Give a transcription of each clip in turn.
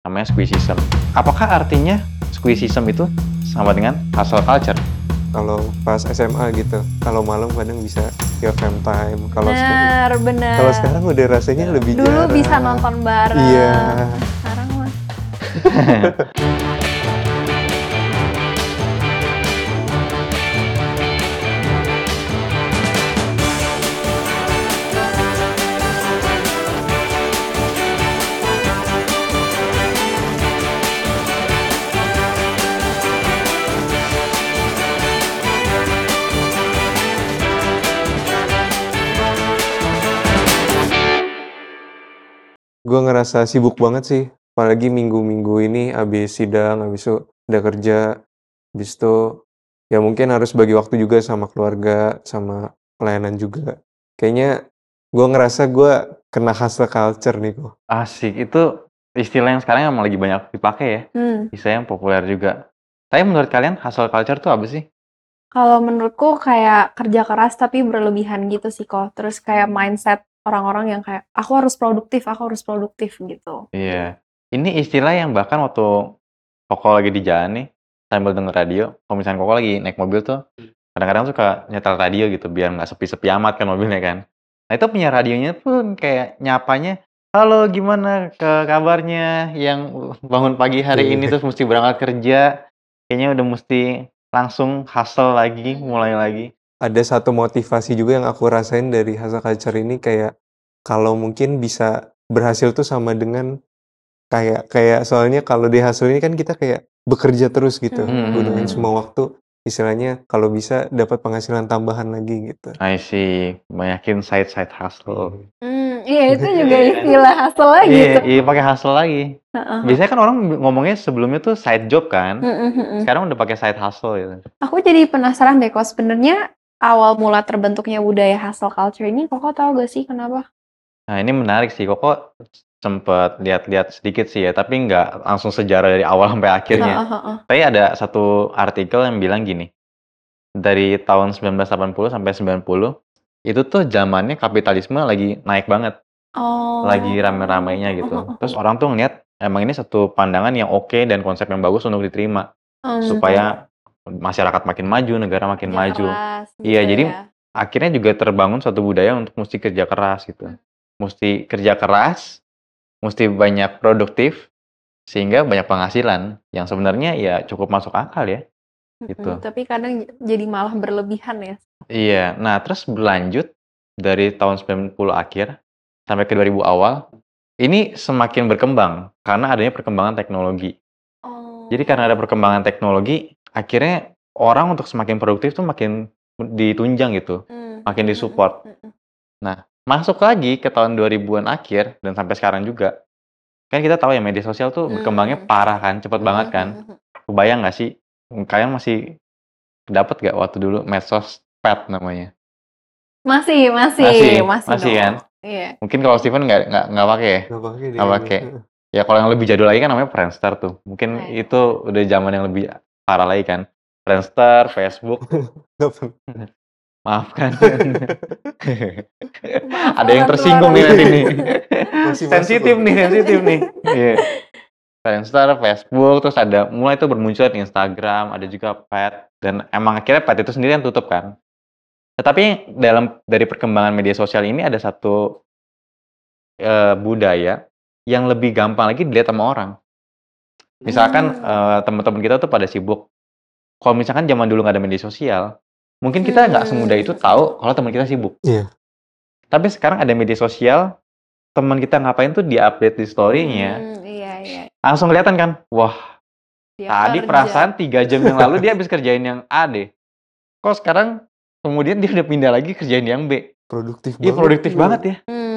namanya squeezism. Apakah artinya squeezism itu sama dengan hustle culture? Kalau pas SMA gitu, kalau malam kadang bisa ya fam time. Kalau sek- Benar, benar. kalau sekarang udah rasanya lebih Dulu jarang. bisa nonton bareng. Iya. Sekarang mah. Gue ngerasa sibuk banget sih, apalagi minggu-minggu ini abis sidang, habis itu udah kerja, habis itu ya mungkin harus bagi waktu juga sama keluarga, sama pelayanan juga. Kayaknya gue ngerasa gue kena hustle culture nih kok. Asik, itu istilah yang sekarang emang lagi banyak dipakai ya. Hmm. Istilah yang populer juga. Tapi menurut kalian hustle culture tuh apa sih? Kalau menurutku kayak kerja keras tapi berlebihan gitu sih kok. Terus kayak mindset orang-orang yang kayak aku harus produktif, aku harus produktif gitu. Iya. Ini istilah yang bahkan waktu Koko lagi di jalan nih, sambil denger radio, kalau misalnya Koko lagi naik mobil tuh, kadang-kadang suka nyetel radio gitu, biar nggak sepi-sepi amat kan mobilnya kan. Nah itu punya radionya pun kayak nyapanya, halo gimana ke kabarnya yang bangun pagi hari ini terus mesti berangkat kerja, kayaknya udah mesti langsung hustle lagi, mulai lagi. Ada satu motivasi juga yang aku rasain dari hustle culture ini kayak kalau mungkin bisa berhasil tuh sama dengan kayak kayak soalnya kalau di hustle ini kan kita kayak bekerja terus gitu, Hmm. gunain semua waktu istilahnya kalau bisa dapat penghasilan tambahan lagi gitu. I see, banyakin side-side hustle. Hmm, iya itu juga istilah hustle lagi Iya, tuh. iya pakai hustle lagi. Heeh. Biasanya kan orang ngomongnya sebelumnya tuh side job kan. Mm-mm. Sekarang udah pakai side hustle gitu. Aku jadi penasaran deh kok sebenarnya awal mula terbentuknya budaya hustle culture ini kok tahu gak sih kenapa? Nah, ini menarik sih. Koko sempet lihat-lihat sedikit sih ya, tapi nggak langsung sejarah dari awal sampai akhirnya. Heeh, heeh. Tapi ada satu artikel yang bilang gini. Dari tahun 1980 sampai 90, itu tuh zamannya kapitalisme lagi naik banget, Oh. lagi rame-ramenya gitu. Heeh, heeh. Terus orang tuh ngeliat emang ini satu pandangan yang oke dan konsep yang bagus untuk diterima Hmm. supaya masyarakat makin maju, negara makin Kerja maju. keras Iya, gitu jadi ya. akhirnya juga terbangun suatu budaya untuk mesti kerja keras gitu. Mesti kerja keras, mesti banyak produktif, sehingga banyak penghasilan yang sebenarnya ya cukup masuk akal ya. gitu. Tapi kadang jadi malah berlebihan ya. Iya, nah terus berlanjut dari tahun 90 akhir sampai ke 2000 awal, ini semakin berkembang karena adanya perkembangan teknologi. Oh. Jadi karena ada perkembangan teknologi, akhirnya orang untuk semakin produktif tuh makin ditunjang gitu. Hmm, makin mm-mm, disupport. mm-mm. Masuk lagi ke tahun 2000-an akhir dan sampai sekarang juga. Kan kita tahu ya media sosial tuh berkembangnya Hmm. parah kan, cepet banget kan. Kebayang nggak sih? Kalian masih dapat nggak waktu dulu medsos pet namanya? Masih, masih, Masih, masih, masih dong. kan? Iya. Mungkin kalau Steven nggak nggak nggak pakai ya? Nggak pakai deh. Nggak pakai. Ya kalau yang lebih jadul lagi kan namanya Friendster tuh. Mungkin Nah, iya. itu udah zaman yang lebih parah lagi kan. Friendster, Facebook, maafkan. Maaf Ada yang tersinggung nih nanti nih. Sensitif nih, sensitif nih. Iya. Friendster, Facebook, terus ada mulai itu bermunculan di Instagram, ada juga Pet, dan emang akhirnya Pet itu sendiri yang tutup kan. Tetapi dalam dari perkembangan media sosial ini ada satu eh, budaya yang lebih gampang lagi dilihat sama orang. Misalkan Hmm. eh, teman-teman kita tuh pada sibuk. Kalau misalkan zaman dulu nggak ada media sosial, mungkin kita nggak Hmm. semudah itu tahu kalau teman kita sibuk. Iya. Tapi sekarang ada media sosial, teman kita ngapain tuh di-update di story-nya. Hmm, iya, iya. Langsung kelihatan kan, wah Dia tadi kerja. perasaan tiga jam yang lalu dia habis kerjain yang A deh. Kok sekarang kemudian dia udah pindah lagi kerjain yang B. Produktif Iya banget. produktif banget ya. Hmm.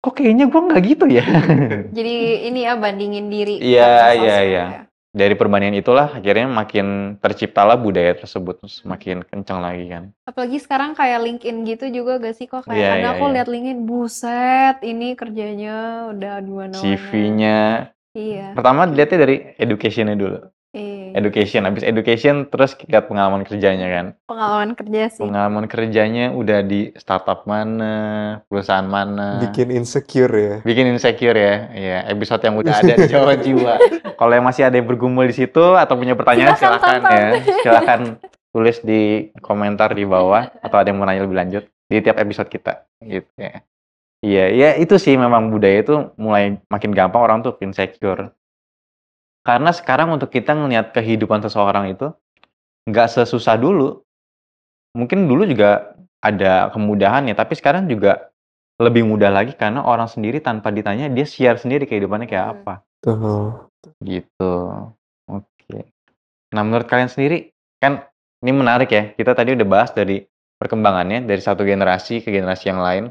Kok kayaknya gua nggak gitu ya. Jadi ini ya bandingin diri. Iya, iya, sosmed iya. ya. Dari perbandingan itulah akhirnya makin terciptalah budaya tersebut semakin kencang lagi kan. Apalagi sekarang kayak LinkedIn gitu juga gak sih kok kayak Iya, ada iya, aku iya. lihat LinkedIn buset ini kerjanya udah mana CV-nya. Iya. Pertama dilihatnya dari education-nya dulu. Iya. Education, habis education terus lihat pengalaman kerjanya kan. Pengalaman kerja sih. Pengalaman kerjanya udah di startup mana, perusahaan mana. Bikin insecure ya. Bikin insecure ya. Iya, episode yang udah ada di Jawa Jiwa. Kalau yang masih ada yang bergumul di situ atau punya pertanyaan Silakan silakan tonton. ya. Silakan tulis di komentar di bawah atau ada yang mau nanya lebih lanjut di tiap episode kita gitu ya. Iya, ya itu sih memang budaya itu mulai makin gampang orang tuh insecure. Karena sekarang untuk kita ngelihat kehidupan seseorang itu nggak sesusah dulu. Mungkin dulu juga ada kemudahan ya, tapi sekarang juga lebih mudah lagi karena orang sendiri tanpa ditanya dia share sendiri kehidupannya kayak Hmm. apa Tuh. gitu. Oke. Nah menurut kalian sendiri kan ini menarik ya. Kita tadi udah bahas dari perkembangannya dari satu generasi ke generasi yang lain.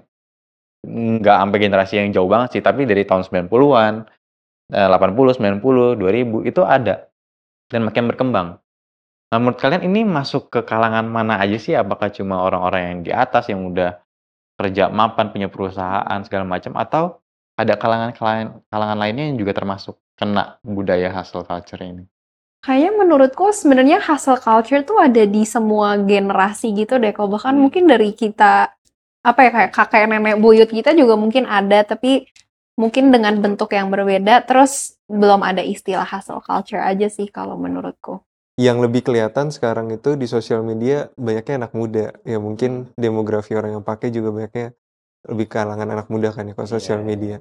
Nggak sampai generasi yang jauh banget sih, tapi dari tahun 90-an, eh, 80, 90, 2000 itu ada dan makin berkembang. Nah, menurut kalian ini masuk ke kalangan mana aja sih? Apakah cuma orang-orang yang di atas yang udah kerja mapan, punya perusahaan segala macam atau ada kalangan-kalangan kalangan lainnya yang juga termasuk kena budaya hustle culture ini? Kayaknya menurutku sebenarnya hustle culture tuh ada di semua generasi gitu deh. Kalau bahkan Hmm. mungkin dari kita apa ya kayak kakek nenek buyut kita juga mungkin ada tapi mungkin dengan bentuk yang berbeda. Terus belum ada istilah hustle culture aja sih kalau menurutku. Yang lebih kelihatan sekarang itu di sosial media banyaknya anak muda. Ya mungkin demografi orang yang pakai juga banyaknya lebih kalangan anak muda kan ya kalau Iya, sosial iya. media.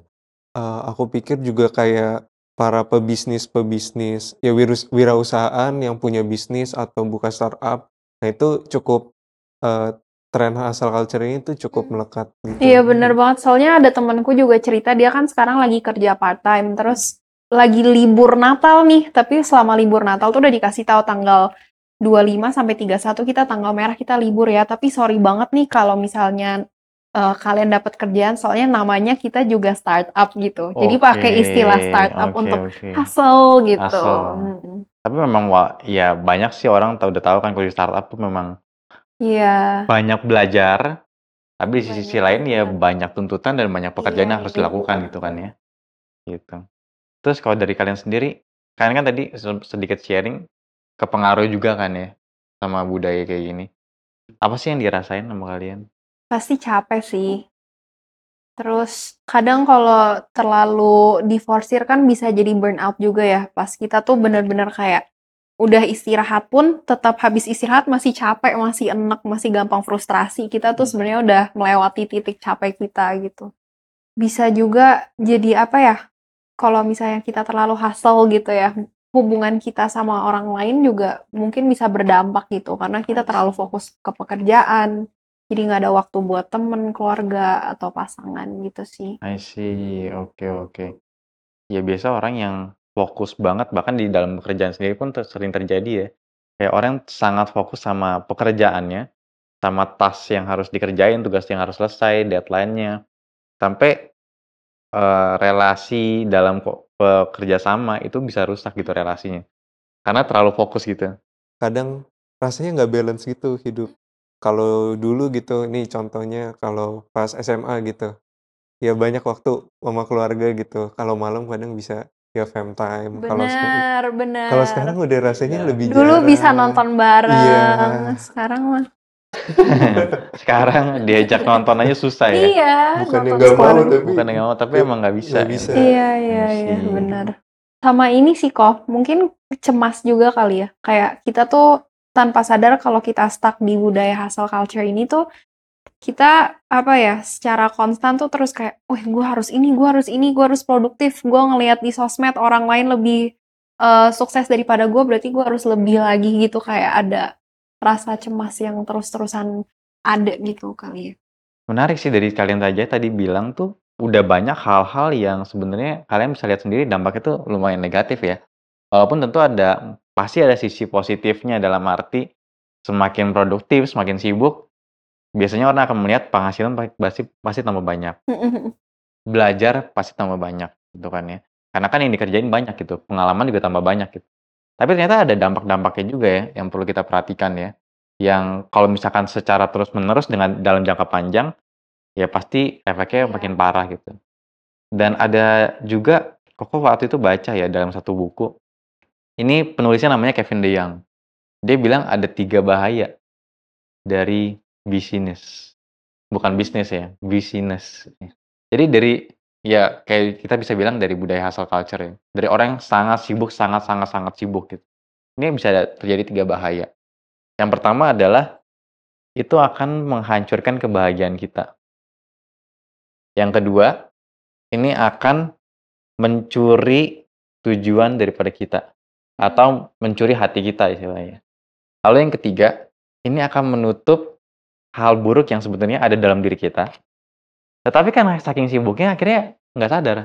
Eh, aku pikir juga kayak para pebisnis-pebisnis ya wirus- wirausahaan yang punya bisnis atau buka startup. Nah itu cukup eh, tren hustle culture ini tuh cukup melekat gitu. Iya bener banget, soalnya ada temanku juga cerita dia kan sekarang lagi kerja part time, terus lagi libur Natal nih, tapi selama libur Natal tuh udah dikasih tahu tanggal 25 sampai 31 kita tanggal merah kita libur ya, tapi sorry banget nih kalau misalnya eh, kalian dapat kerjaan, soalnya namanya kita juga startup gitu, jadi pakai istilah startup oke, untuk oke. hustle gitu. Hustle. Mm-mm. Tapi memang wah, ya banyak sih orang tahu udah tahu kan kalau di startup tuh memang Iya, banyak belajar, tapi di sisi Banyak lain ya tuntutan. banyak tuntutan dan banyak pekerjaan Iya, yang harus iya. dilakukan gitu kan ya. Gitu. Terus kalau dari kalian sendiri, kalian kan tadi se- sedikit sharing kepengaruh juga kan ya sama budaya kayak gini. Apa sih yang dirasain sama kalian? pasti capek sih. Terus kadang kalau terlalu diforsir kan bisa jadi burnout juga ya. Pas kita tuh bener-bener kayak udah istirahat pun tetap habis istirahat masih capek, masih enek, masih gampang frustrasi. Kita tuh sebenarnya udah melewati titik capek kita gitu. Bisa juga jadi apa ya? Kalau misalnya kita terlalu hustle gitu ya, hubungan kita sama orang lain juga mungkin bisa berdampak gitu karena kita terlalu fokus ke pekerjaan. Jadi nggak ada waktu buat temen, keluarga, atau pasangan gitu sih. I see, oke oke. Ya biasa orang yang fokus banget bahkan di dalam pekerjaan sendiri pun ter- sering terjadi ya. Kayak orang sangat fokus sama pekerjaannya, sama tas yang harus dikerjain, tugas yang harus selesai, deadline-nya. Sampai eh, relasi dalam bekerja sama itu bisa rusak gitu relasinya. Karena terlalu fokus gitu. kadang rasanya nggak balance gitu hidup. Kalau dulu gitu, nih contohnya kalau pas SMA gitu, ya banyak waktu sama keluarga gitu. Kalau malam kadang bisa ya fam time. Kalau bener. kalau sekarang udah rasanya Iya. lebih Dulu bisa jarang. nonton bareng, Iya. sekarang mah. Sekarang diajak nonton aja susah ya. Iya, Bukan yang nggak mau, tapi Bukan yang nggak mau, tapi emang nggak bisa. nggak ya. bisa. Iya, iya, iya, see. benar. Sama ini sih kok, mungkin cemas juga kali ya. Kayak kita tuh tanpa sadar kalau kita stuck di budaya hustle culture ini tuh kita apa ya secara konstan tuh terus kayak, wah gue harus ini, gue harus ini, gue harus produktif. Gue ngelihat di sosmed orang lain lebih eh, sukses daripada gue, berarti gue harus lebih lagi gitu. Kayak ada rasa cemas yang terus-terusan ada gitu kali ya. Menarik sih dari kalian saja tadi bilang tuh udah banyak hal-hal yang sebenarnya kalian bisa lihat sendiri dampaknya tuh lumayan negatif ya. Walaupun tentu ada pasti ada sisi positifnya dalam arti semakin produktif, semakin sibuk, biasanya orang akan melihat penghasilan pa- pasti pasti tambah banyak. Belajar pasti tambah banyak gitu kan ya. Karena kan yang dikerjain banyak gitu, pengalaman juga tambah banyak gitu. Tapi ternyata ada dampak-dampaknya juga ya yang perlu kita perhatikan ya. Yang kalau misalkan secara terus-menerus dengan dalam jangka panjang ya pasti efeknya Iya. makin parah gitu. Dan ada juga Koko waktu itu baca ya dalam satu buku Ini penulisnya namanya Kevin DeYoung. Dia bilang ada tiga bahaya dari bisnis. Bukan bisnis ya, bisnis. Jadi dari ya kayak kita bisa bilang dari budaya hustle culture ya. Dari orang yang sangat sibuk, sangat sangat sangat sibuk gitu. Ini bisa terjadi tiga bahaya. Yang pertama adalah itu akan menghancurkan kebahagiaan kita. Yang kedua, ini akan mencuri tujuan daripada kita atau mencuri hati kita istilahnya. Lalu yang ketiga, ini akan menutup hal buruk yang sebetulnya ada dalam diri kita. Tetapi karena saking sibuknya akhirnya nggak sadar.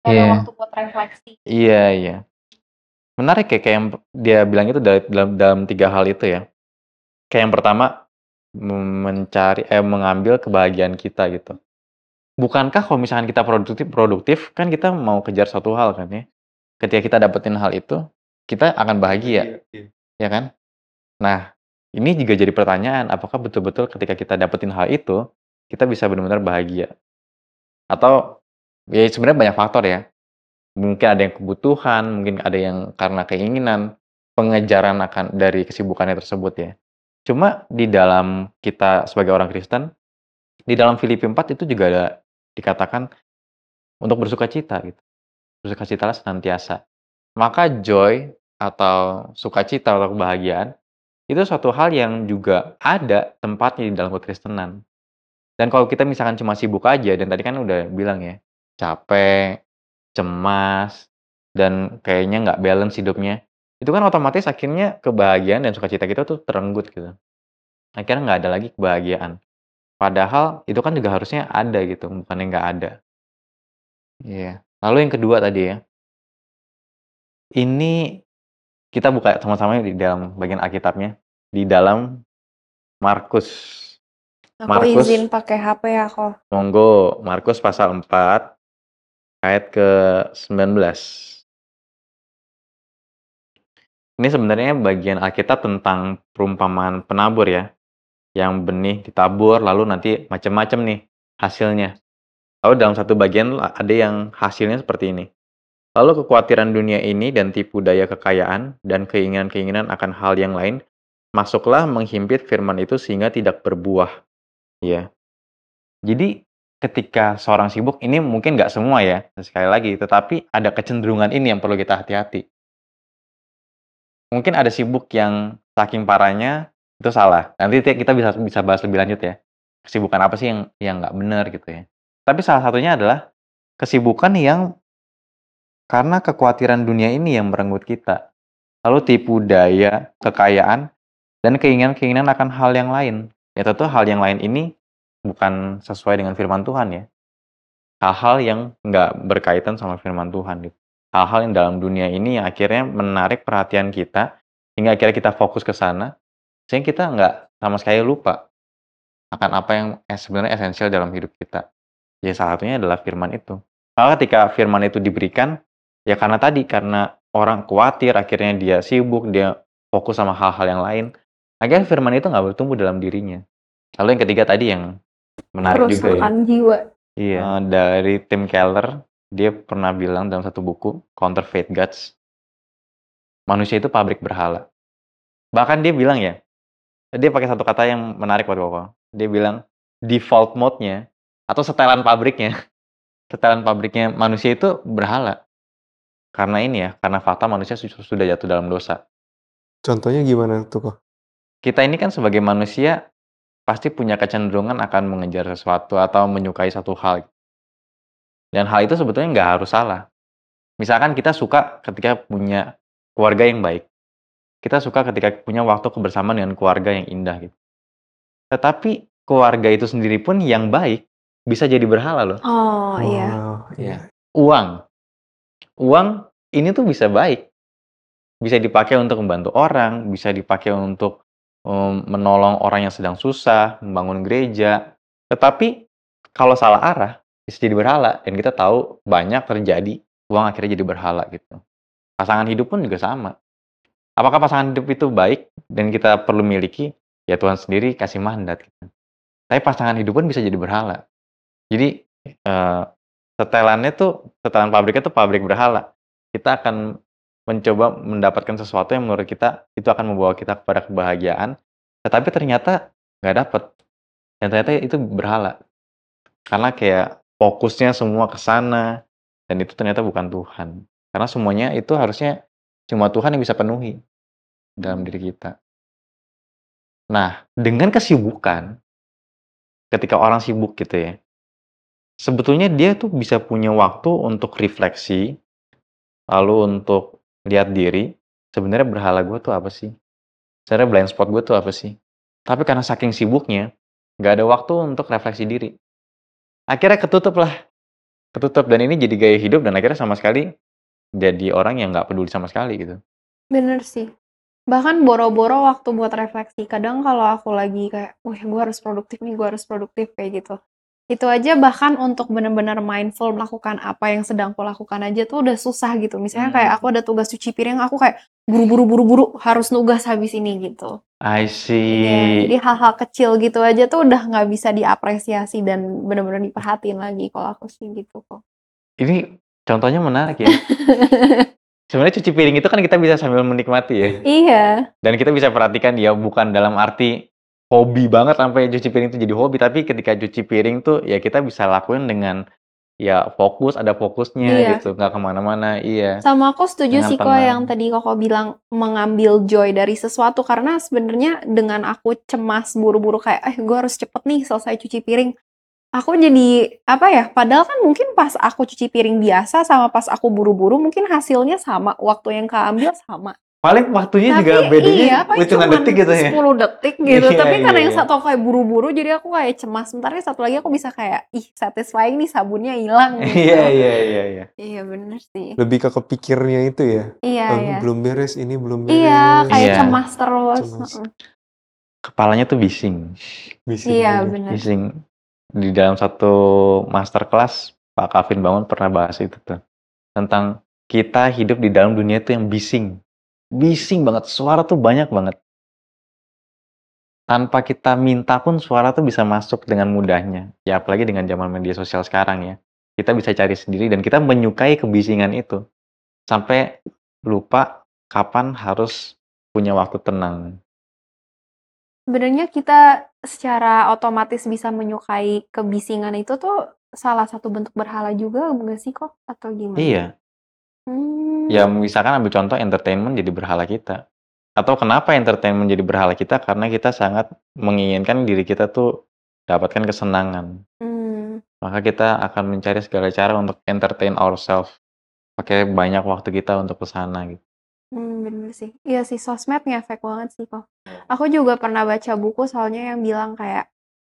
Gak ada Iya. waktu buat refleksi. Iya, iya. Menarik ya kayak yang dia bilang itu dari- dalam dalam tiga hal itu ya. Kayak yang pertama mencari eh mengambil kebahagiaan kita gitu. Bukankah kalau misalkan kita produktif produktif kan kita mau kejar satu hal kan ya. Ketika kita dapetin hal itu, kita akan bahagia, ya kan? Nah, ini juga jadi pertanyaan, apakah betul-betul ketika kita dapetin hal itu, kita bisa benar-benar bahagia? Atau ya sebenarnya banyak faktor ya. Mungkin ada yang kebutuhan, mungkin ada yang karena keinginan, pengejaran akan dari kesibukannya tersebut ya. Cuma di dalam kita sebagai orang Kristen, di dalam Filipi 4 itu juga ada dikatakan untuk bersukacita gitu. Bersukacitalah senantiasa. Maka joy atau sukacita atau kebahagiaan itu suatu hal yang juga ada tempatnya di dalam kekristenan. Dan kalau kita misalkan cuma sibuk aja dan tadi kan udah bilang ya, capek, cemas, dan kayaknya nggak balance hidupnya, itu kan otomatis akhirnya kebahagiaan dan sukacita kita tuh terenggut gitu. Akhirnya nggak ada lagi kebahagiaan. Padahal itu kan juga harusnya ada gitu, bukannya nggak ada. Iya. Lalu yang kedua tadi ya. Ini kita buka sama-sama di dalam bagian Alkitabnya. Di dalam Markus. Aku Markus. izin pakai HP ya kok. Monggo, Markus pasal 4 ayat ke-19. Ini sebenarnya bagian Alkitab tentang perumpamaan penabur ya. Yang benih ditabur lalu nanti macam-macam nih hasilnya. Lalu dalam satu bagian ada yang hasilnya seperti ini. Lalu kekhawatiran dunia ini dan tipu daya kekayaan dan keinginan-keinginan akan hal yang lain masuklah menghimpit firman itu sehingga tidak berbuah. Ya. Jadi ketika seorang sibuk ini mungkin nggak semua ya sekali lagi, tetapi ada kecenderungan ini yang perlu kita hati-hati. Mungkin ada sibuk yang saking parahnya itu salah. Nanti kita bisa bisa bahas lebih lanjut ya. Kesibukan apa sih yang yang nggak benar gitu ya. Tapi salah satunya adalah kesibukan yang karena kekhawatiran dunia ini yang merenggut kita. Lalu tipu daya, kekayaan, dan keinginan-keinginan akan hal yang lain. Ya tentu hal yang lain ini bukan sesuai dengan firman Tuhan ya. Hal-hal yang nggak berkaitan sama firman Tuhan gitu. Hal-hal yang dalam dunia ini yang akhirnya menarik perhatian kita, hingga akhirnya kita fokus ke sana, sehingga kita nggak sama sekali lupa akan apa yang es- sebenarnya esensial dalam hidup kita. Ya salah satunya adalah firman itu. Maka ketika firman itu diberikan, ya karena tadi, karena orang khawatir, akhirnya dia sibuk, dia fokus sama hal-hal yang lain, akhirnya firman itu nggak bertumbuh dalam dirinya. Lalu yang ketiga tadi yang menarik juga ya. Jiwa. Iya, Eh, dari Tim Keller, dia pernah bilang dalam satu buku, Counterfeit Gods, manusia itu pabrik berhala. Bahkan dia bilang ya, dia pakai satu kata yang menarik buat Koko. Dia bilang, default mode-nya, atau setelan pabriknya, setelan pabriknya manusia itu berhala. Karena ini ya, karena fakta manusia su- sudah jatuh dalam dosa. Contohnya gimana tuh kok? Kita ini kan sebagai manusia, pasti punya kecenderungan akan mengejar sesuatu atau menyukai satu hal. Dan hal itu sebetulnya nggak harus salah. Misalkan kita suka ketika punya keluarga yang baik. Kita suka ketika punya waktu kebersamaan dengan keluarga yang indah gitu. Tetapi keluarga itu sendiri pun yang baik bisa jadi berhala loh. Oh iya. Wow, iya. Uang. Uang ini tuh bisa baik. Bisa dipakai untuk membantu orang, bisa dipakai untuk um, menolong orang yang sedang susah, membangun gereja. Tetapi kalau salah arah bisa jadi berhala dan kita tahu banyak terjadi uang akhirnya jadi berhala gitu. Pasangan hidup pun juga sama. Apakah pasangan hidup itu baik dan kita perlu miliki? Ya Tuhan sendiri kasih mandat gitu. Tapi pasangan hidup pun bisa jadi berhala. Jadi eh, setelannya tuh setelan pabriknya tuh pabrik berhala. kita akan mencoba mendapatkan sesuatu yang menurut kita itu akan membawa kita kepada kebahagiaan, tetapi ternyata nggak dapet. Dan ternyata itu berhala. Karena kayak fokusnya semua ke sana dan itu ternyata bukan Tuhan. Karena semuanya itu harusnya cuma Tuhan yang bisa penuhi dalam diri kita. Nah, dengan kesibukan, ketika orang sibuk gitu ya, sebetulnya dia tuh bisa punya waktu untuk refleksi, lalu untuk lihat diri, sebenarnya berhala gue tuh apa sih? Sebenarnya blind spot gue tuh apa sih? Tapi karena saking sibuknya, nggak ada waktu untuk refleksi diri. Akhirnya ketutup lah. Ketutup dan ini jadi gaya hidup dan akhirnya sama sekali jadi orang yang nggak peduli sama sekali gitu. Bener sih. Bahkan boro-boro waktu buat refleksi. Kadang kalau aku lagi kayak, wah gue harus produktif nih, gue harus produktif kayak gitu. Itu aja bahkan untuk benar-benar mindful melakukan apa yang sedang aku lakukan aja tuh udah susah gitu. Misalnya kayak aku Hmm. ada tugas cuci piring, aku kayak buru-buru buru-buru harus nugas habis ini gitu. I Iya, jadi see. hal-hal kecil gitu aja tuh udah nggak bisa diapresiasi dan benar-benar diperhatiin lagi kalau aku sih gitu kok. Ini contohnya menarik ya. Sebenarnya cuci piring itu kan kita bisa sambil menikmati ya. Iya. Dan kita bisa perhatikan ya bukan dalam arti hobi banget sampai cuci piring itu jadi hobi, tapi ketika cuci piring tuh ya kita bisa lakuin dengan ya fokus, ada fokusnya Iya. gitu, nggak ke mana-mana. Iya. Sama aku setuju Dengan sih kok yang tadi Koko bilang mengambil joy dari sesuatu karena sebenarnya dengan aku cemas buru-buru kayak eh gue harus cepet nih selesai cuci piring. Aku jadi apa ya? Padahal kan mungkin pas aku cuci piring biasa sama pas aku buru-buru mungkin hasilnya sama, waktu yang keambil sama. Paling waktunya Tapi juga bedanya iya, hitungan detik gitu ya. 10 detik gitu. Iya, Tapi karena iya, yang iya. satu aku kayak buru-buru jadi aku kayak cemas. Sementara yang satu lagi aku bisa kayak ih satisfying nih sabunnya hilang gitu. Iya, iya, iya, iya. Iya bener sih. Lebih ke kepikirnya itu ya. Iya "Oh, iya. belum beres, ini belum beres. Iya kayak Iya. cemas terus. Cemas. Heeh. Kepalanya tuh bising. Bising Iya aja. bener. Bising. Di dalam satu masterclass Pak Kavin Bangun pernah bahas itu tuh. Tentang kita hidup di dalam dunia itu yang bising. Bising banget, suara tuh banyak banget. Tanpa kita minta pun suara tuh bisa masuk dengan mudahnya. Ya apalagi dengan zaman media sosial sekarang ya. Kita bisa cari sendiri dan kita menyukai kebisingan itu. Sampai lupa kapan harus punya waktu tenang. Sebenarnya kita secara otomatis bisa menyukai kebisingan itu tuh salah satu bentuk berhala juga enggak sih kok? Atau gimana? Iya. Hmm. Ya misalkan ambil contoh entertainment jadi berhala kita. Atau kenapa entertainment jadi berhala kita? Karena kita sangat menginginkan diri kita tuh dapatkan kesenangan. Hmm. Maka kita akan mencari segala cara untuk entertain ourselves. Pakai banyak waktu kita untuk ke sana gitu. Hmm, bener sih. Iya sih sosmed ngefek banget sih kok. Aku juga pernah baca buku soalnya yang bilang kayak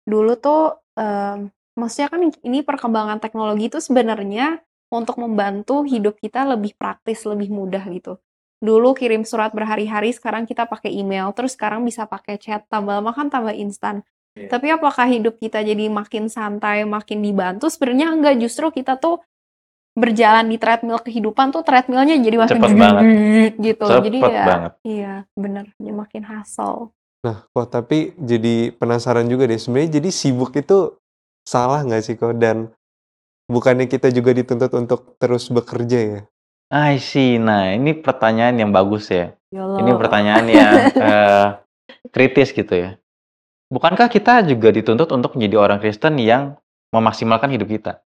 dulu tuh em, maksudnya kan ini perkembangan teknologi itu sebenarnya untuk membantu hidup kita lebih praktis, lebih mudah gitu. Dulu kirim surat berhari-hari, sekarang kita pakai email, terus sekarang bisa pakai chat, tambah lama kan tambah instan. Iya. Tapi apakah hidup kita jadi makin santai, makin dibantu? Sebenarnya enggak, justru kita tuh berjalan di treadmill kehidupan tuh treadmillnya jadi makin Cepet banget. gitu. Jadi Cepet ya banget. iya, bener, jadi makin hassle. Nah, kok tapi jadi penasaran juga deh. Sebenarnya jadi sibuk itu salah nggak sih kok? Dan bukannya kita juga dituntut untuk terus bekerja ya? I see. Nah, ini pertanyaan yang bagus ya. Ini YOLO. pertanyaan yang eh, kritis gitu ya. Bukankah kita juga dituntut untuk menjadi orang Kristen yang memaksimalkan hidup kita?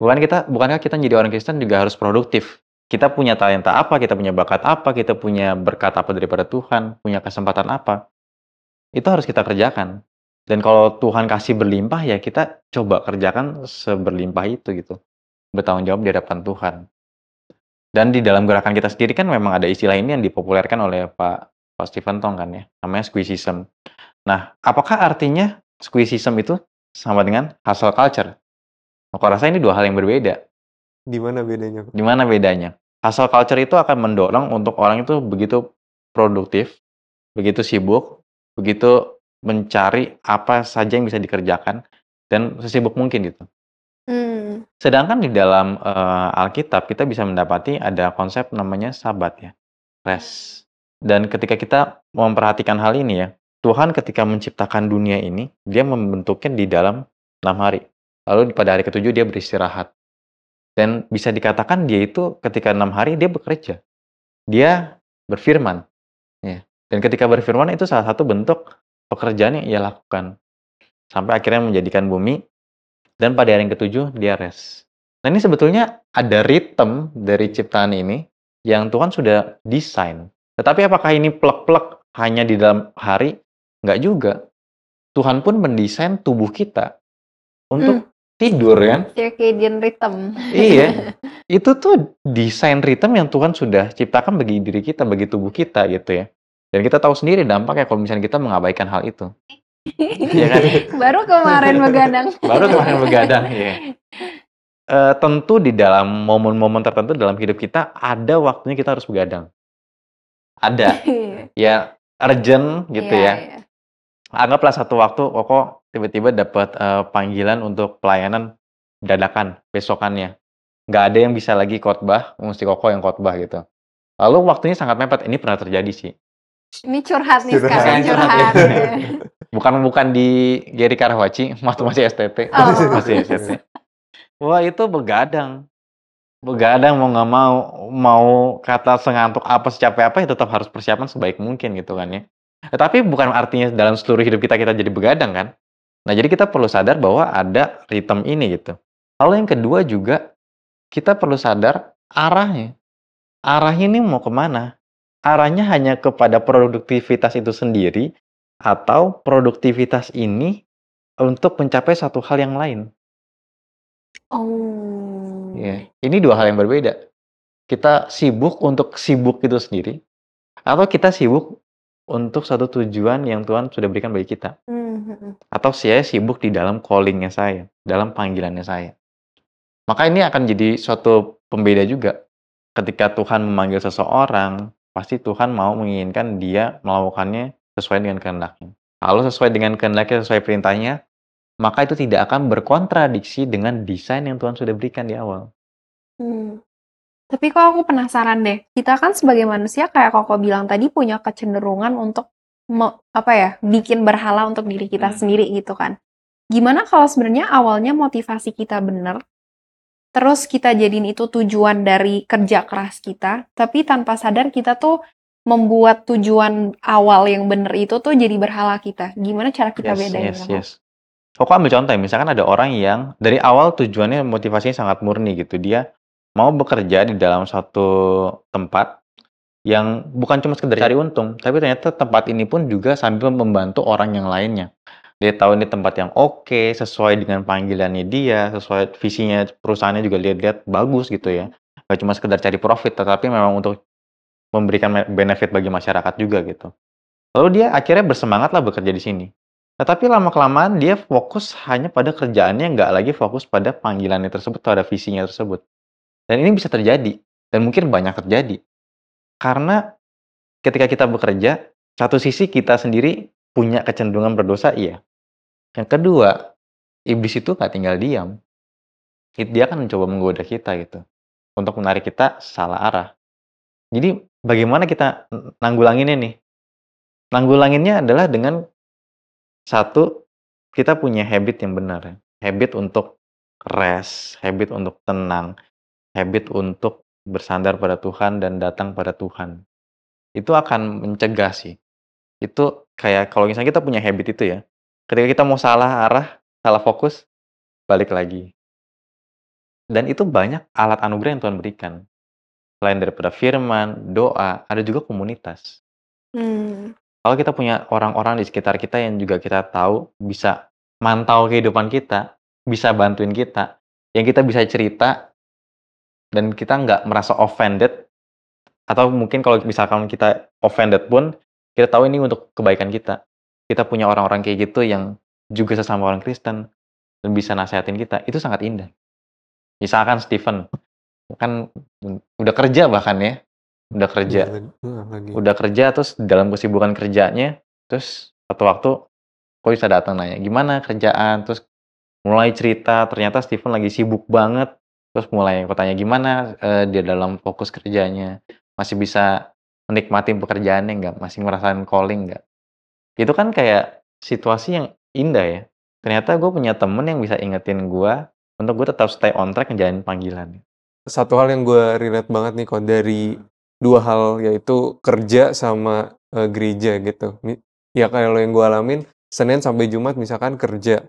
Bukan kita, bukankah kita menjadi orang Kristen juga harus produktif? Kita punya talenta apa, kita punya bakat apa, kita punya berkat apa daripada Tuhan, punya kesempatan apa? Itu harus kita kerjakan. Dan kalau Tuhan kasih berlimpah ya kita coba kerjakan seberlimpah itu gitu. Bertanggung jawab di hadapan Tuhan. Dan di dalam gerakan kita sendiri kan memang ada istilah ini yang dipopulerkan oleh Pak Pak Stephen Tong kan ya, namanya squeezism. Nah, apakah artinya squeezism itu sama dengan hustle culture? Aku rasa ini dua hal yang berbeda. Di mana bedanya? Di mana bedanya? Hustle culture itu akan mendorong untuk orang itu begitu produktif, begitu sibuk, begitu mencari apa saja yang bisa dikerjakan dan sesibuk mungkin gitu. Hmm. Sedangkan di dalam eh, Alkitab kita bisa mendapati ada konsep namanya sabat ya, rest. Dan ketika kita memperhatikan hal ini ya, Tuhan ketika menciptakan dunia ini, dia membentuknya di dalam enam hari. Lalu pada hari ketujuh dia beristirahat. Dan bisa dikatakan dia itu ketika 6 hari dia bekerja. Dia berfirman, ya. Dan ketika berfirman itu salah satu bentuk pekerjaan yang ia lakukan. Sampai akhirnya menjadikan bumi dan pada hari yang ketujuh dia rest. Nah ini sebetulnya ada ritme dari ciptaan ini yang Tuhan sudah desain. Tetapi apakah ini plek-plek hanya di dalam hari? Enggak juga. Tuhan pun mendesain tubuh kita untuk Hmm. tidur kan? Circadian rhythm. Iya. Itu tuh desain ritme yang Tuhan sudah ciptakan bagi diri kita, bagi tubuh kita gitu ya. Dan kita tahu sendiri dampaknya kalau misalnya kita mengabaikan hal itu. Iya kan? Baru kemarin begadang. Baru kemarin begadang, iya. Eh, tentu di dalam momen-momen tertentu dalam hidup kita ada waktunya kita harus begadang. Ada. Ya urgent gitu Iya, ya. iya. Anggaplah satu waktu Koko tiba-tiba dapat eh, panggilan untuk pelayanan dadakan besokannya. Nggak ada yang bisa lagi khotbah, mesti Koko yang khotbah gitu. Lalu waktunya sangat mepet. Ini pernah terjadi sih. Ini curhat nih Curhat. sekarang Curhat, curhat. ya. Bukan bukan di Geri Karawaci, waktu masih STT. Oh. Masih STT. Wah itu begadang. Begadang mau nggak mau, mau kata sengantuk apa secapek apa ya tetap harus persiapan sebaik mungkin gitu kan ya. Tetapi bukan artinya dalam seluruh hidup kita kita jadi begadang kan. Nah jadi kita perlu sadar bahwa ada ritme ini gitu. Lalu yang kedua juga kita perlu sadar arahnya. Arahnya ini mau ke mana? Arahnya hanya kepada produktivitas itu sendiri atau produktivitas ini untuk mencapai satu hal yang lain. Oh. Ya, ini dua hal yang berbeda. Kita sibuk untuk sibuk itu sendiri, atau kita sibuk untuk satu tujuan yang Tuhan sudah berikan bagi kita. Mhm. Atau saya sibuk di dalam callingnya saya, dalam panggilannya saya. Maka ini akan jadi suatu pembeda juga. Ketika Tuhan memanggil seseorang, pasti Tuhan mau menginginkan dia melakukannya sesuai dengan kehendaknya. Kalau sesuai dengan kehendaknya, sesuai perintahnya, maka itu tidak akan berkontradiksi dengan desain yang Tuhan sudah berikan di awal. Hmm. Tapi kok aku penasaran deh, kita kan sebagai manusia kayak Koko bilang tadi punya kecenderungan untuk me- apa ya, bikin berhala untuk diri kita Hmm. sendiri gitu kan. Gimana kalau sebenarnya awalnya motivasi kita bener, terus kita jadiin itu tujuan dari kerja keras kita, tapi tanpa sadar kita tuh membuat tujuan awal yang bener itu tuh jadi berhala kita. Gimana cara kita Yes, bedain? yes, yes. Koko ambil contoh ya, misalkan ada orang yang dari awal tujuannya motivasinya sangat murni gitu. Dia mau bekerja di dalam satu tempat yang bukan cuma sekedar cari untung, tapi ternyata tempat ini pun juga sambil membantu orang yang lainnya. Dia tahu ini tempat yang oke, sesuai dengan panggilannya dia, sesuai visinya perusahaannya juga lihat-lihat bagus gitu ya. Gak cuma sekedar cari profit, tetapi memang untuk memberikan me- benefit bagi masyarakat juga gitu. Lalu dia akhirnya bersemangat lah bekerja di sini. Tetapi lama-kelamaan dia fokus hanya pada kerjaannya, nggak lagi fokus pada panggilannya tersebut atau ada visinya tersebut. Dan ini bisa terjadi, dan mungkin banyak terjadi. Karena ketika kita bekerja, satu sisi kita sendiri punya kecenderungan berdosa, iya. Yang kedua, iblis itu nggak tinggal diam. Dia akan mencoba menggoda kita gitu, untuk menarik kita salah arah. Jadi bagaimana kita nanggulanginnya nih? Nanggulanginnya adalah dengan satu, kita punya habit yang benar ya. Habit untuk rest, habit untuk tenang, habit untuk bersandar pada Tuhan dan datang pada Tuhan. Itu akan mencegah sih. Itu kayak kalau misalnya kita punya habit itu ya, ketika kita mau salah arah, salah fokus, balik lagi. Dan itu banyak alat anugerah yang Tuhan berikan. Selain daripada firman, doa, ada juga komunitas. Hmm. Kalau kita punya orang-orang di sekitar kita yang juga kita tahu bisa mantau kehidupan kita, bisa bantuin kita, yang kita bisa cerita dan kita nggak merasa offended atau mungkin kalau misalkan kita offended pun kita tahu ini untuk kebaikan kita. Kita punya orang-orang kayak gitu yang juga sesama orang Kristen dan bisa nasehatin kita, itu sangat indah. Misalkan Stephen kan udah kerja bahkan ya, udah kerja. Iya, lagi- ah, udah kerja terus dalam kesibukan kerjanya terus satu waktu kok bisa datang nanya gimana kerjaan? Terus mulai cerita ternyata Steven lagi sibuk banget. Terus mulai aku tanya gimana eh, dia dalam fokus kerjanya? Masih bisa menikmati pekerjaannya nggak? Masih merasakan calling nggak itu kan kayak situasi yang indah ya ternyata gue punya temen yang bisa ingetin gue untuk gue tetap stay on track ngejalanin panggilan satu hal yang gue relate banget nih kok dari dua hal yaitu kerja sama eh, gereja gitu. Ya kalau yang gue alamin Senin sampai Jumat misalkan kerja,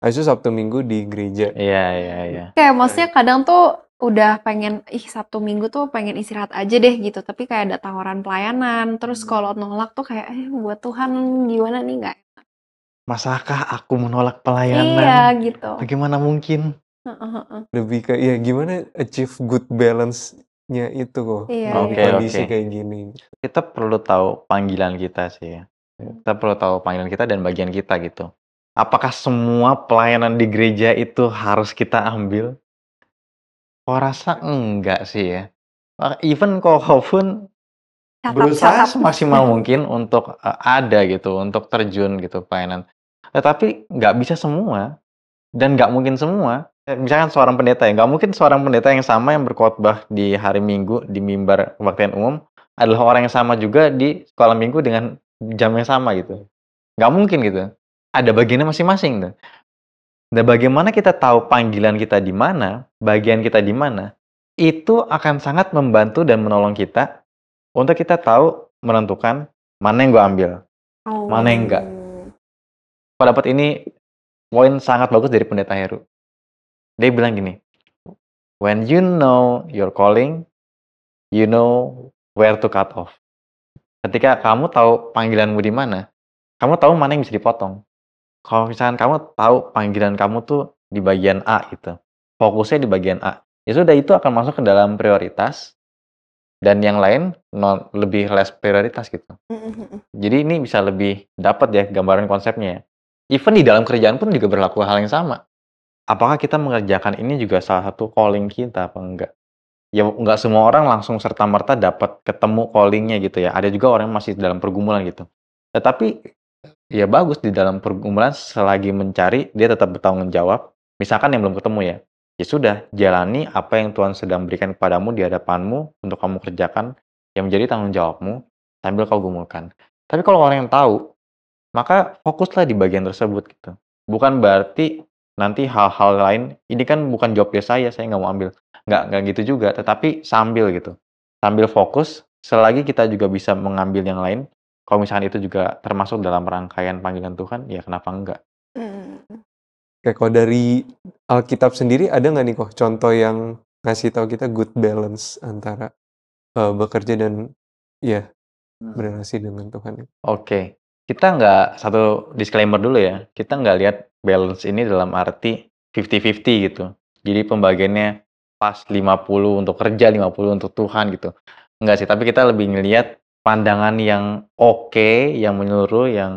habis itu Sabtu Minggu di gereja. Iya, iya, iya. Kayak maksudnya kadang tuh udah pengen, ih Sabtu Minggu tuh pengen istirahat aja deh gitu. Tapi kayak ada tawaran pelayanan. Terus kalau nolak tuh kayak, eh buat Tuhan gimana nih nggak? Masakah aku menolak Iya pelayanan? gitu. Bagaimana mungkin? Heeh, heeh. Lebih ke ya gimana achieve good balance-nya itu kok Iya, di Oke, iya. kondisi oke. kayak gini. Kita perlu tahu panggilan kita sih ya. Kita perlu tahu panggilan kita dan bagian kita gitu. Apakah semua pelayanan di gereja itu harus kita ambil? Kok rasa enggak sih ya. Even Catat, berusaha catat. semaksimal mungkin untuk eh, ada gitu, untuk terjun gitu pelayanan. Tetapi nggak bisa semua dan nggak mungkin semua. Eh, Misalkan seorang pendeta ya, nggak mungkin seorang pendeta yang sama yang berkhotbah di hari Minggu di mimbar kebaktian umum adalah orang yang sama juga di sekolah Minggu dengan jam yang sama gitu. Nggak mungkin gitu. Ada bagiannya masing-masing tuh. Dan bagaimana kita tahu panggilan kita di mana, bagian kita di mana, itu akan sangat membantu dan menolong kita untuk kita tahu menentukan mana yang gue ambil. Mana yang enggak? Oh. Gue dapat ini poin sangat bagus dari pendeta Heru. Dia bilang gini, when you know your calling, you know where to cut off. Ketika kamu tahu panggilanmu di mana, kamu tahu mana yang bisa dipotong. Kalau misalkan kamu tahu panggilan kamu tuh di bagian A gitu, fokusnya di bagian A, ya sudah itu akan masuk ke dalam prioritas dan yang lain non lebih less prioritas gitu. Mm, mm, mm. Jadi ini bisa lebih dapat ya gambaran konsepnya ya. Even di dalam kerjaan pun juga berlaku hal yang sama. Apakah kita mengerjakan ini juga salah satu calling kita apa enggak? Ya enggak semua orang langsung serta merta dapat ketemu callingnya gitu ya. Ada juga orang yang masih dalam pergumulan gitu. Tetapi ya bagus di dalam pergumulan selagi mencari dia tetap bertanggung jawab. Misalkan yang belum ketemu ya. Ya sudah, jalani apa yang Tuhan sedang berikan kepadamu di hadapanmu untuk kamu kerjakan yang menjadi tanggung jawabmu sambil kau gumulkan. Tapi kalau orang yang tahu, maka fokuslah di bagian tersebut gitu. Bukan berarti nanti hal-hal lain, ini kan bukan job desk saya, saya nggak mau ambil. Nggak, nggak gitu juga, tetapi sambil gitu. Sambil fokus, selagi kita juga bisa mengambil yang lain, kalau misalnya itu juga termasuk dalam rangkaian panggilan Tuhan, ya kenapa enggak? Mm. Kayak kalau dari Alkitab sendiri ada nggak nih kok contoh yang ngasih tahu kita good balance antara eh, bekerja dan ya berrelasi dengan Tuhan? Oke, kita nggak satu disclaimer dulu ya. Kita nggak lihat balance ini dalam arti 50-50 gitu. Jadi pembagiannya pas 50 untuk kerja, 50 untuk Tuhan gitu. Enggak sih, tapi kita lebih ngelihat pandangan yang oke, yang menyeluruh, yang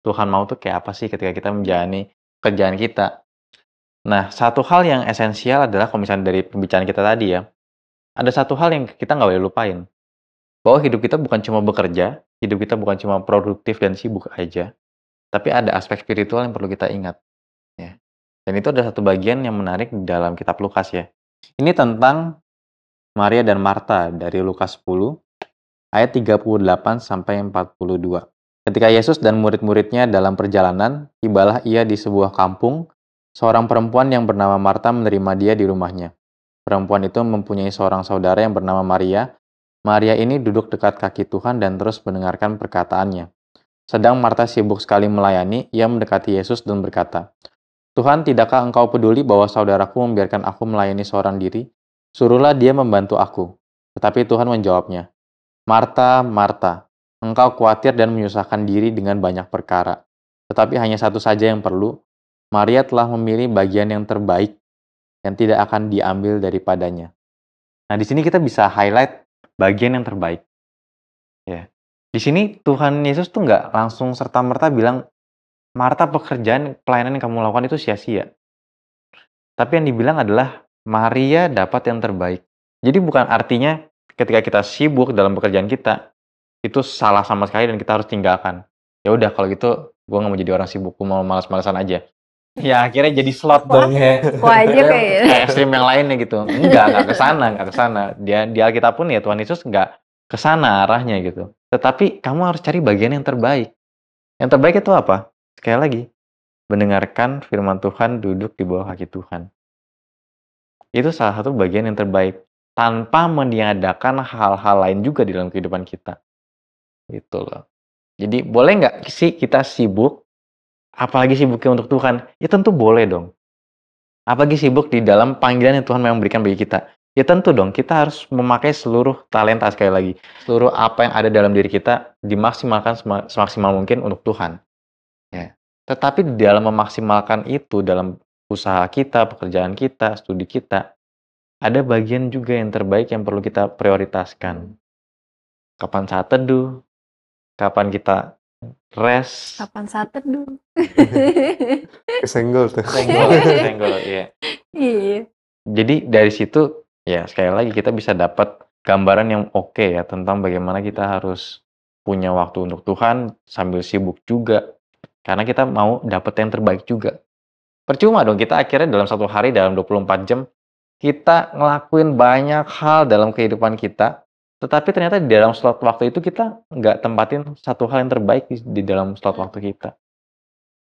Tuhan mau tuh kayak apa sih ketika kita menjalani kerjaan kita. Nah, satu hal yang esensial adalah kalau misalnya dari pembicaraan kita tadi ya, ada satu hal yang kita nggak boleh lupain. Bahwa hidup kita bukan cuma bekerja, hidup kita bukan cuma produktif dan sibuk aja, tapi ada aspek spiritual yang perlu kita ingat. Ya. Dan itu ada satu bagian yang menarik di dalam kitab Lukas ya. Ini tentang Maria dan Marta dari Lukas 10 ayat 38 sampai 42. Ketika Yesus dan murid-muridnya dalam perjalanan, tibalah ia di sebuah kampung. Seorang perempuan yang bernama Marta menerima dia di rumahnya. Perempuan itu mempunyai seorang saudara yang bernama Maria. Maria ini duduk dekat kaki Tuhan dan terus mendengarkan perkataannya. Sedang Marta sibuk sekali melayani, ia mendekati Yesus dan berkata, Tuhan, tidakkah engkau peduli bahwa saudaraku membiarkan aku melayani seorang diri? Suruhlah dia membantu aku. Tetapi Tuhan menjawabnya, Marta, Marta, engkau khawatir dan menyusahkan diri dengan banyak perkara. Tetapi hanya satu saja yang perlu, Maria telah memilih bagian yang terbaik yang tidak akan diambil daripadanya. Nah, di sini kita bisa highlight bagian yang terbaik. Ya. Di sini Tuhan Yesus tuh nggak langsung serta-merta bilang, Marta pekerjaan pelayanan yang kamu lakukan itu sia-sia. Tapi yang dibilang adalah Maria dapat yang terbaik. Jadi bukan artinya ketika kita sibuk dalam pekerjaan kita, itu salah sama sekali dan kita harus tinggalkan. Ya udah kalau gitu gue nggak mau jadi orang sibuk, gue mau malas-malasan aja. Ya akhirnya jadi slot dong ya. Wah aja kayak Kayak ekstrim yang lainnya gitu. Enggak, enggak ke sana, enggak ke sana. Dia di Alkitab pun ya Tuhan Yesus enggak ke sana arahnya gitu. Tetapi kamu harus cari bagian yang terbaik. Yang terbaik itu apa? Sekali lagi, mendengarkan firman Tuhan duduk di bawah kaki Tuhan. Itu salah satu bagian yang terbaik. Tanpa meniadakan hal-hal lain juga di dalam kehidupan kita. Gitu loh. Jadi boleh nggak sih kita sibuk, apalagi sibuknya untuk Tuhan? Ya tentu boleh dong. Apalagi sibuk di dalam panggilan yang Tuhan memang berikan bagi kita. Ya tentu dong, kita harus memakai seluruh talenta sekali lagi. Seluruh apa yang ada dalam diri kita dimaksimalkan sema- semaksimal mungkin untuk Tuhan. Ya. Tetapi di dalam memaksimalkan itu dalam usaha kita, pekerjaan kita, studi kita, ada bagian juga yang terbaik yang perlu kita prioritaskan. Kapan saat teduh, kapan kita rest, Kapan saat teduh? Kesenggol tuh. senggol, senggol, iya. Iya. Jadi dari situ ya sekali lagi kita bisa dapat gambaran yang oke ya tentang bagaimana kita harus punya waktu untuk Tuhan sambil sibuk juga. Karena kita mau dapat yang terbaik juga. Percuma dong kita akhirnya dalam satu hari dalam 24 jam kita ngelakuin banyak hal dalam kehidupan kita, tetapi ternyata di dalam slot waktu itu kita nggak tempatin satu hal yang terbaik di, di dalam slot waktu kita.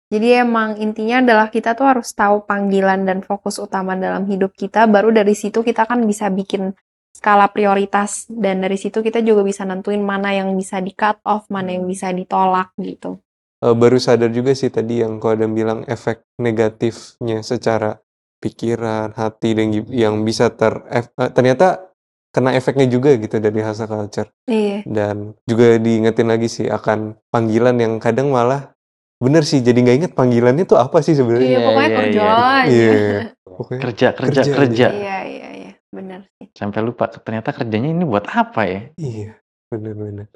Jadi emang intinya adalah kita tuh harus tahu panggilan dan fokus utama dalam hidup kita, baru dari situ kita kan bisa bikin skala prioritas dan dari situ kita juga bisa nentuin mana yang bisa di cut off, mana yang bisa ditolak gitu. Eh, baru sadar juga sih tadi yang kau ada bilang efek negatifnya secara pikiran, hati dan gi- yang bisa ter ef- eh, ternyata kena efeknya juga gitu dari hustle culture Iya. dan juga diingetin lagi sih akan panggilan yang kadang malah bener sih jadi nggak inget panggilannya tuh apa sih Iya, sebenarnya pokoknya iya, kerja iya. aja. Iya. Pokoknya Kerja, kerja, Kerja kerja. Iya, iya, iya. Benar sih. Sampai lupa ternyata kerjanya ini buat apa ya? iya bener-bener